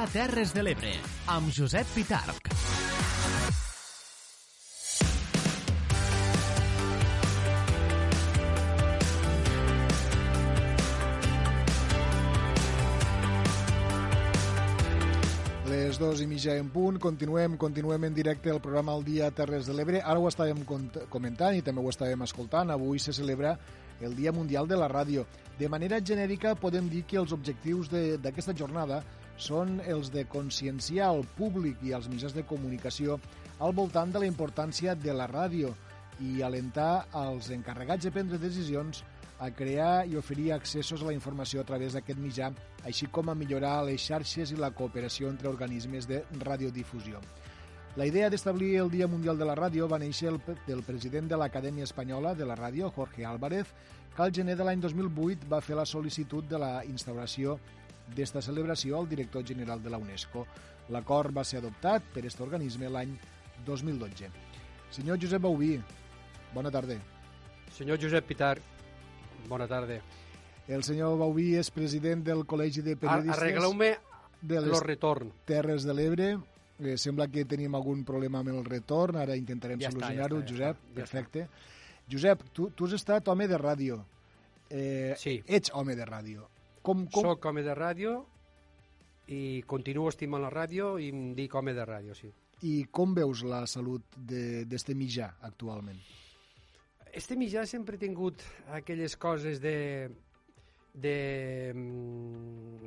Dia Terres de l'Ebre, amb Josep Pitarc. Les dos i mitja en punt, continuem, continuem en directe el programa El Dia Terres de l'Ebre. Ara ho estàvem comentant i també ho estàvem escoltant. Avui se celebra el Dia Mundial de la Ràdio. De manera genèrica podem dir que els objectius d'aquesta jornada són els de conscienciar al públic i als mitjans de comunicació al voltant de la importància de la ràdio i alentar els encarregats de prendre decisions a crear i oferir accessos a la informació a través d'aquest mitjà, així com a millorar les xarxes i la cooperació entre organismes de radiodifusió. La idea d'establir el Dia Mundial de la Ràdio va néixer el, del president de l'Acadèmia Espanyola de la Ràdio, Jorge Álvarez, que al gener de l'any 2008 va fer la sol·licitud de la instauració d'esta celebració al director general de la UNESCO. L'acord va ser adoptat per aquest organisme l'any 2012. Senyor Josep Bauví, bona tarda. Senyor Josep Pitar, bona tarda. El senyor Bauví és president del Col·legi de Periodistes... Arregleu-me de les retorn. Terres de l'Ebre. Eh, sembla que tenim algun problema amb el retorn, ara intentarem ja solucionar-ho, ja Josep. Ja perfecte. Josep, tu, tu has estat home de ràdio. Eh, sí. Ets home de ràdio. Com, com... Soc home de ràdio i continuo estimant la ràdio i em dic home de ràdio, sí. I com veus la salut d'este mitjà actualment? Este mitjà sempre ha tingut aquelles coses de de,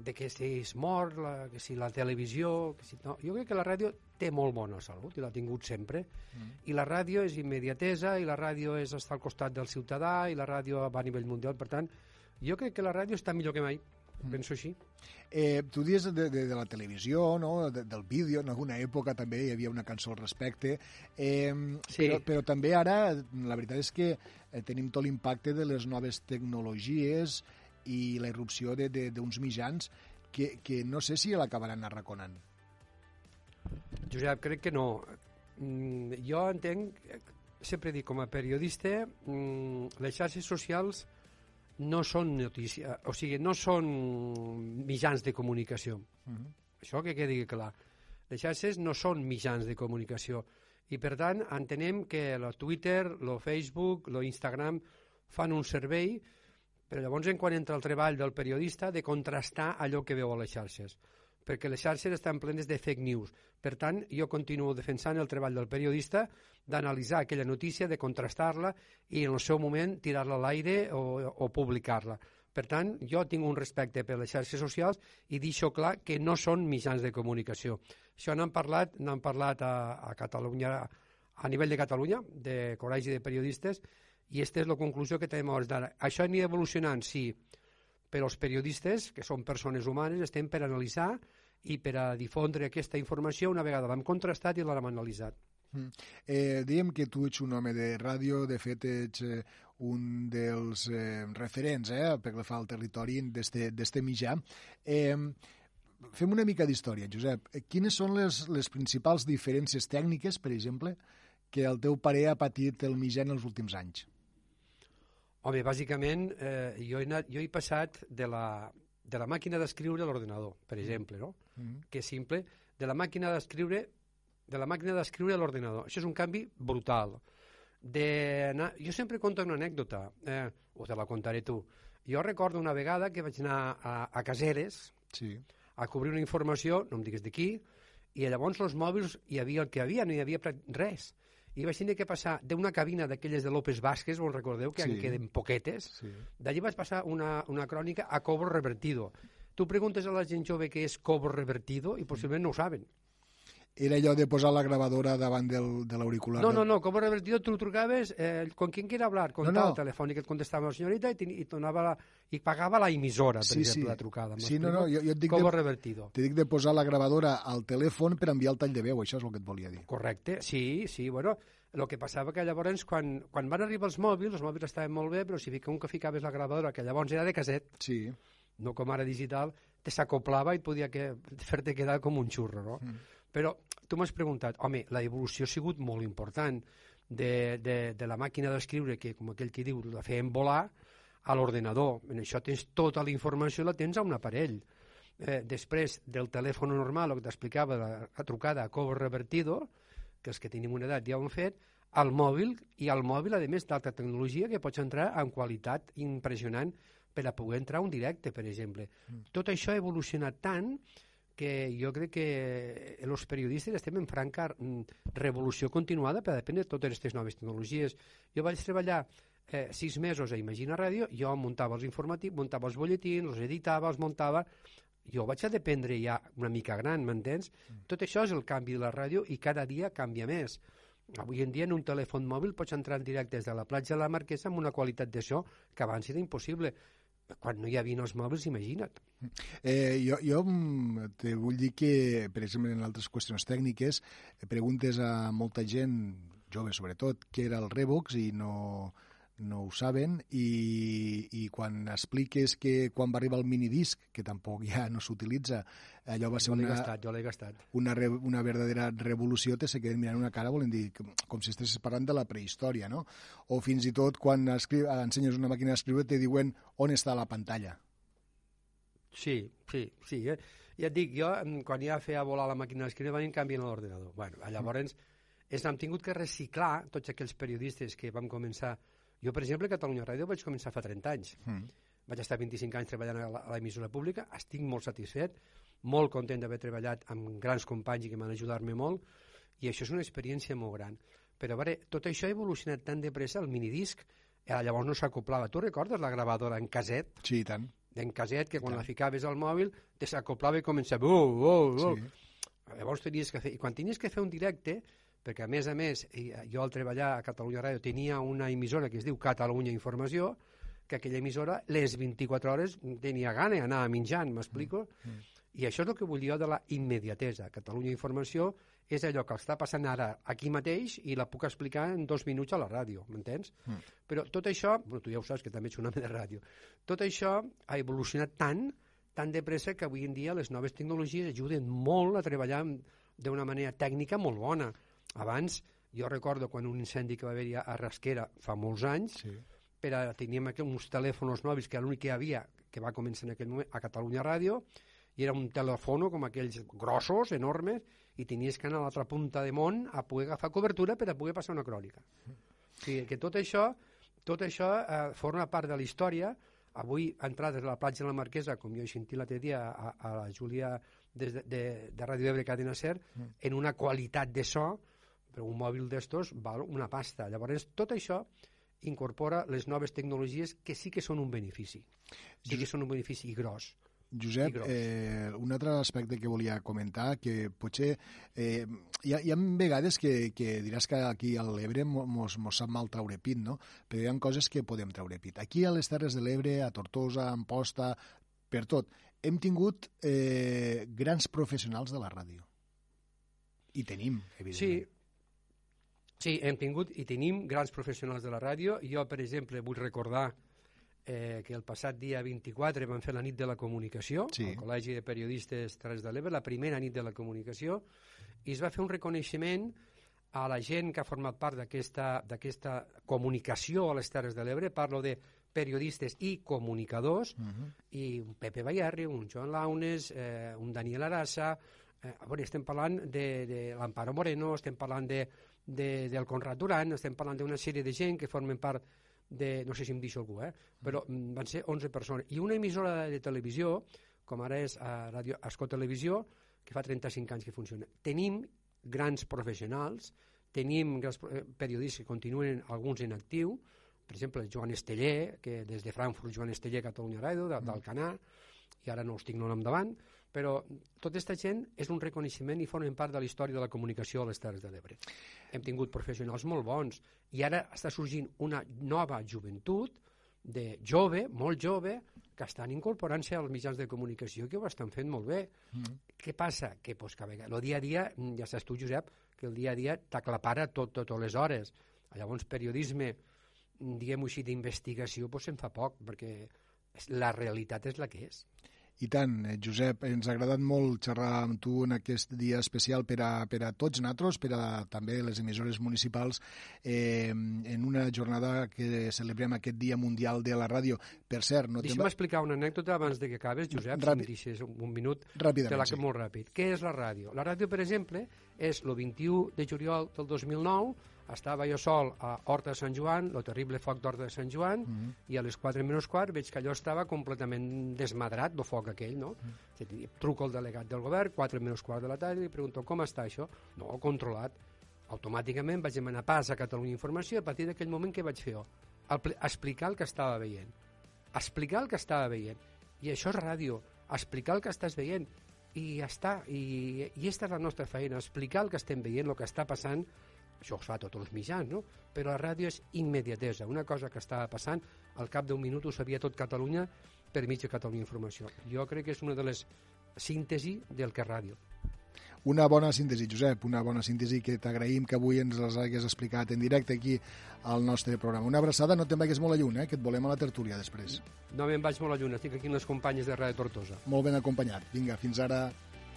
de que si es mor, la, que si la televisió... Que si, no. Jo crec que la ràdio té molt bona salut i l'ha tingut sempre. Mm. I la ràdio és immediatesa i la ràdio és estar al costat del ciutadà i la ràdio va a nivell mundial. Per tant, jo crec que la ràdio està millor que mai. Mm. Penso així. Eh, tu dius de, de, de la televisió, no? de, del vídeo, en alguna època també hi havia una cançó al respecte, eh, sí. però, però també ara la veritat és que eh, tenim tot l'impacte de les noves tecnologies i la irrupció d'uns mitjans que, que no sé si l'acabaran arraconant. Josep, crec que no. Mm, jo entenc, sempre dic com a periodista, mm, les xarxes socials no són notícia, o sigui, no són mitjans de comunicació. Uh -huh. Això que quedi clar. Les xarxes no són mitjans de comunicació i, per tant, entenem que el Twitter, el Facebook, l'Instagram fan un servei però llavors, en quan entra el treball del periodista, de contrastar allò que veu a les xarxes perquè les xarxes estan plenes de fake news. Per tant, jo continuo defensant el treball del periodista d'analitzar aquella notícia, de contrastar-la i en el seu moment tirar-la a l'aire o, o publicar-la. Per tant, jo tinc un respecte per les xarxes socials i deixo clar que no són mitjans de comunicació. Això n'han parlat, n'han parlat a, a Catalunya, a nivell de Catalunya, de Col·legi de Periodistes, i aquesta és la conclusió que tenim a hores d'ara. Això anirà evolucionant, sí, però els periodistes, que són persones humanes, estem per analitzar i per a difondre aquesta informació una vegada l'hem contrastat i l'hem analitzat. Mm. Eh, diem que tu ets un home de ràdio, de fet ets eh, un dels eh, referents eh, pel que fa al territori d'este mitjà. Eh, fem una mica d'història, Josep. Quines són les, les principals diferències tècniques, per exemple, que el teu pare ha patit el mitjà en els últims anys? Home, bàsicament, eh, jo, he anat, jo he passat de la, de la màquina d'escriure a l'ordinador, per exemple, no? Mm -hmm. Que és simple, de la màquina d'escriure de la màquina d'escriure a l'ordinador. Això és un canvi brutal. De anar... Jo sempre conto una anècdota, eh, o te la contaré tu. Jo recordo una vegada que vaig anar a, a Caseres sí. a cobrir una informació, no em digues d'aquí, i llavors els mòbils hi havia el que hi havia, no hi havia res i vaig tenir que passar d'una cabina d'aquelles de López Vázquez, vos recordeu que sí. en queden poquetes, sí. d'allí vaig passar una, una crònica a cobro revertido. Tu preguntes a la gent jove què és cobro revertido i possiblement no ho saben. Era allò de posar la gravadora davant del, de l'auricular. No, no, no, cobro revertido tu trucaves, eh, con quien quiera hablar, con no, tal no. telefònic, et contestava la senyorita i, i, donava la, i pagava la emissora, per sí, exemple, sí. la trucada. Sí, no, no, jo, jo et dic cobro de, revertido. Te dic de posar la gravadora al telèfon per enviar el tall de veu, això és el que et volia dir. Correcte, sí, sí, bueno, el que passava que llavors, quan, quan van arribar els mòbils, els mòbils estaven molt bé, però si un que ficaves la gravadora, que llavors era de caset, sí. no com ara digital, te s'acoplava i podia que, fer-te quedar com un xurro, no? Mm. Però tu m'has preguntat, home, la evolució ha sigut molt important de, de, de la màquina d'escriure, que com aquell que diu, la feien volar, a l'ordenador. En això tens tota la informació, la tens a un aparell. eh, després del telèfon normal, el que t'explicava, la, la trucada a cobro revertido, que els que tenim una edat ja ho han fet, al mòbil, i al mòbil, a més, d'alta tecnologia, que pots entrar amb qualitat impressionant per a poder entrar a un directe, per exemple. Mm. Tot això ha evolucionat tant que jo crec que els periodistes estem en franca mm, revolució continuada per dependre de totes aquestes noves tecnologies. Jo vaig treballar eh, sis mesos a Imagina Ràdio, jo muntava els informatius, muntava els bolletins, els editava, els muntava, jo vaig a dependre ja una mica gran, m'entens? Mm. Tot això és el canvi de la ràdio i cada dia canvia més. Avui en dia en un telèfon mòbil pots entrar en directe des de la platja de la Marquesa amb una qualitat de so que abans era impossible. Quan no hi havia els mòbils, imagina't. Eh, jo, jo te vull dir que, per exemple, en altres qüestions tècniques, preguntes a molta gent, jove sobretot, què era el Revox i no, no ho saben i, i quan expliques que quan va arribar el minidisc, que tampoc ja no s'utilitza, allò va ser jo una, gastat, jo gastat. una, re, una verdadera revolució, te se queden mirant una cara, volen dir, com si estiguessis parlant de la prehistòria, no? O fins i tot quan escri... ensenyes una màquina d'escriure te diuen on està la pantalla. Sí, sí, sí. Eh? Ja et dic, jo, quan ja feia volar la màquina d'escriure, van canviar l'ordinador. Bueno, llavors, és, hem tingut que reciclar tots aquells periodistes que vam començar jo, per exemple, a Catalunya Ràdio vaig començar fa 30 anys. Mm. Vaig estar 25 anys treballant a l'emissora pública, estic molt satisfet, molt content d'haver treballat amb grans companys que m'han ajudat-me molt, i això és una experiència molt gran. Però, a veure, tot això ha evolucionat tan de pressa, el minidisc, eh, llavors no s'acoplava. Tu recordes la gravadora en caset? Sí, i tant. En caset, que quan la ficaves al mòbil, te s'acoplava i començava... Uh, uh, uh. Sí. Llavors tenies que fer... I quan tenies que fer un directe, perquè a més a més jo al treballar a Catalunya Ràdio tenia una emissora que es diu Catalunya Informació que aquella emissora les 24 hores tenia gana d'anar menjant, m'explico? Mm, mm. I això és el que vull dir jo de la immediatesa. Catalunya Informació és allò que està passant ara aquí mateix i la puc explicar en dos minuts a la ràdio, m'entens? Mm. Però tot això, bueno, tu ja ho saps que també ets un home de ràdio, tot això ha evolucionat tant, tan de pressa que avui en dia les noves tecnologies ajuden molt a treballar d'una manera tècnica molt bona. Abans, jo recordo quan un incendi que va haver-hi a Rasquera fa molts anys, sí. però teníem uns telèfons mòbils que l'únic que hi havia, que va començar en aquell moment, a Catalunya Ràdio, i era un telèfon com aquells grossos, enormes, i tenies que anar a l'altra punta de món a poder agafar cobertura per a poder passar una crònica. O sigui, que tot això, tot això eh, forma part de la història. Avui, entrades a la platja de la Marquesa, com jo he sentit l'altre dia a, a la Júlia des de, de, de Ràdio Ebre Cadena Ser, mm. en una qualitat de so però un mòbil d'estos val una pasta. Llavors, tot això incorpora les noves tecnologies que sí que són un benefici. Sí que són un benefici gros. Josep, eh, un altre aspecte que volia comentar, que potser eh, hi, ha, hi ha vegades que, que diràs que aquí a l'Ebre mos, mos sap mal traure pit, no? però hi ha coses que podem treure pit. Aquí a les Terres de l'Ebre, a Tortosa, a Amposta, per tot, hem tingut eh, grans professionals de la ràdio. I tenim, evidentment. Sí, Sí, hem tingut i tenim grans professionals de la ràdio. Jo, per exemple, vull recordar eh, que el passat dia 24 vam fer la nit de la comunicació sí. al Col·legi de Periodistes Terres de l'Ebre, la primera nit de la comunicació, i es va fer un reconeixement a la gent que ha format part d'aquesta comunicació a les Terres de l'Ebre. Parlo de periodistes i comunicadors, uh -huh. i un Pepe Bayarri, un Joan Launes, eh, un Daniel Arassa... Eh, a veure, estem parlant de, de l'Amparo Moreno, estem parlant de de, del Conrad Duran, estem parlant d'una sèrie de gent que formen part de, no sé si em deixo algú, eh? però mm, van ser 11 persones. I una emissora de televisió, com ara és a Radio Escó Televisió, que fa 35 anys que funciona. Tenim grans professionals, tenim grans eh, periodistes que continuen alguns en actiu, per exemple, Joan Esteller, que des de Frankfurt, Joan Esteller, Catalunya Ràdio, del Canà, i ara no els tinc nom davant, però tota aquesta gent és un reconeixement i formen part de la història de la comunicació a les Terres de l'Ebre. Hem tingut professionals molt bons i ara està sorgint una nova joventut de jove, molt jove, que estan incorporant-se als mitjans de comunicació que ho estan fent molt bé. Mm. Què passa? Que, pues, que el dia a dia, ja saps tu, Josep, que el dia a dia t'aclapara tot, totes les hores. Llavors, periodisme, diguem-ho així, d'investigació, pues, se'n fa poc, perquè la realitat és la que és. I tant, eh, Josep, ens ha agradat molt xerrar amb tu en aquest dia especial per a, per a tots nosaltres, per a també les emissores municipals, eh, en una jornada que celebrem aquest Dia Mundial de la Ràdio. Per cert, no Deixa'm explicar una anècdota abans de que acabes, Josep, Ràpid. si em deixes un, un minut. Ràpidament, te la sí. molt ràpid. Què és la ràdio? La ràdio, per exemple, és el 21 de juliol del 2009, estava jo sol a Horta de Sant Joan, el terrible foc d'Horta de Sant Joan, mm -hmm. i a les 4 menys quart veig que allò estava completament desmadrat, el foc aquell, no? Mm -hmm. Truco al delegat del govern, 4 menys quart de la tarda, i li pregunto com està això? No, controlat. Automàticament vaig demanar pas a Catalunya Informació i a partir d'aquell moment què vaig fer jo? Apl- Explicar el que estava veient. Explicar el que estava veient. I això és ràdio, explicar el que estàs veient i ja està, i, i aquesta és la nostra feina, explicar el que estem veient, el que està passant, això es fa a tots els mitjans, no? però la ràdio és immediatesa, una cosa que estava passant, al cap d'un minut ho sabia tot Catalunya per de Catalunya Informació. Jo crec que és una de les síntesi del que és ràdio. Una bona síntesi, Josep, una bona síntesi que t'agraïm que avui ens les hagués explicat en directe aquí al nostre programa. Una abraçada, no te'n vagis molt a lluny, eh, que et volem a la tertúlia després. No me'n vaig molt a lluny, estic aquí amb les companyes de Ràdio Tortosa. Molt ben acompanyat. Vinga, fins ara.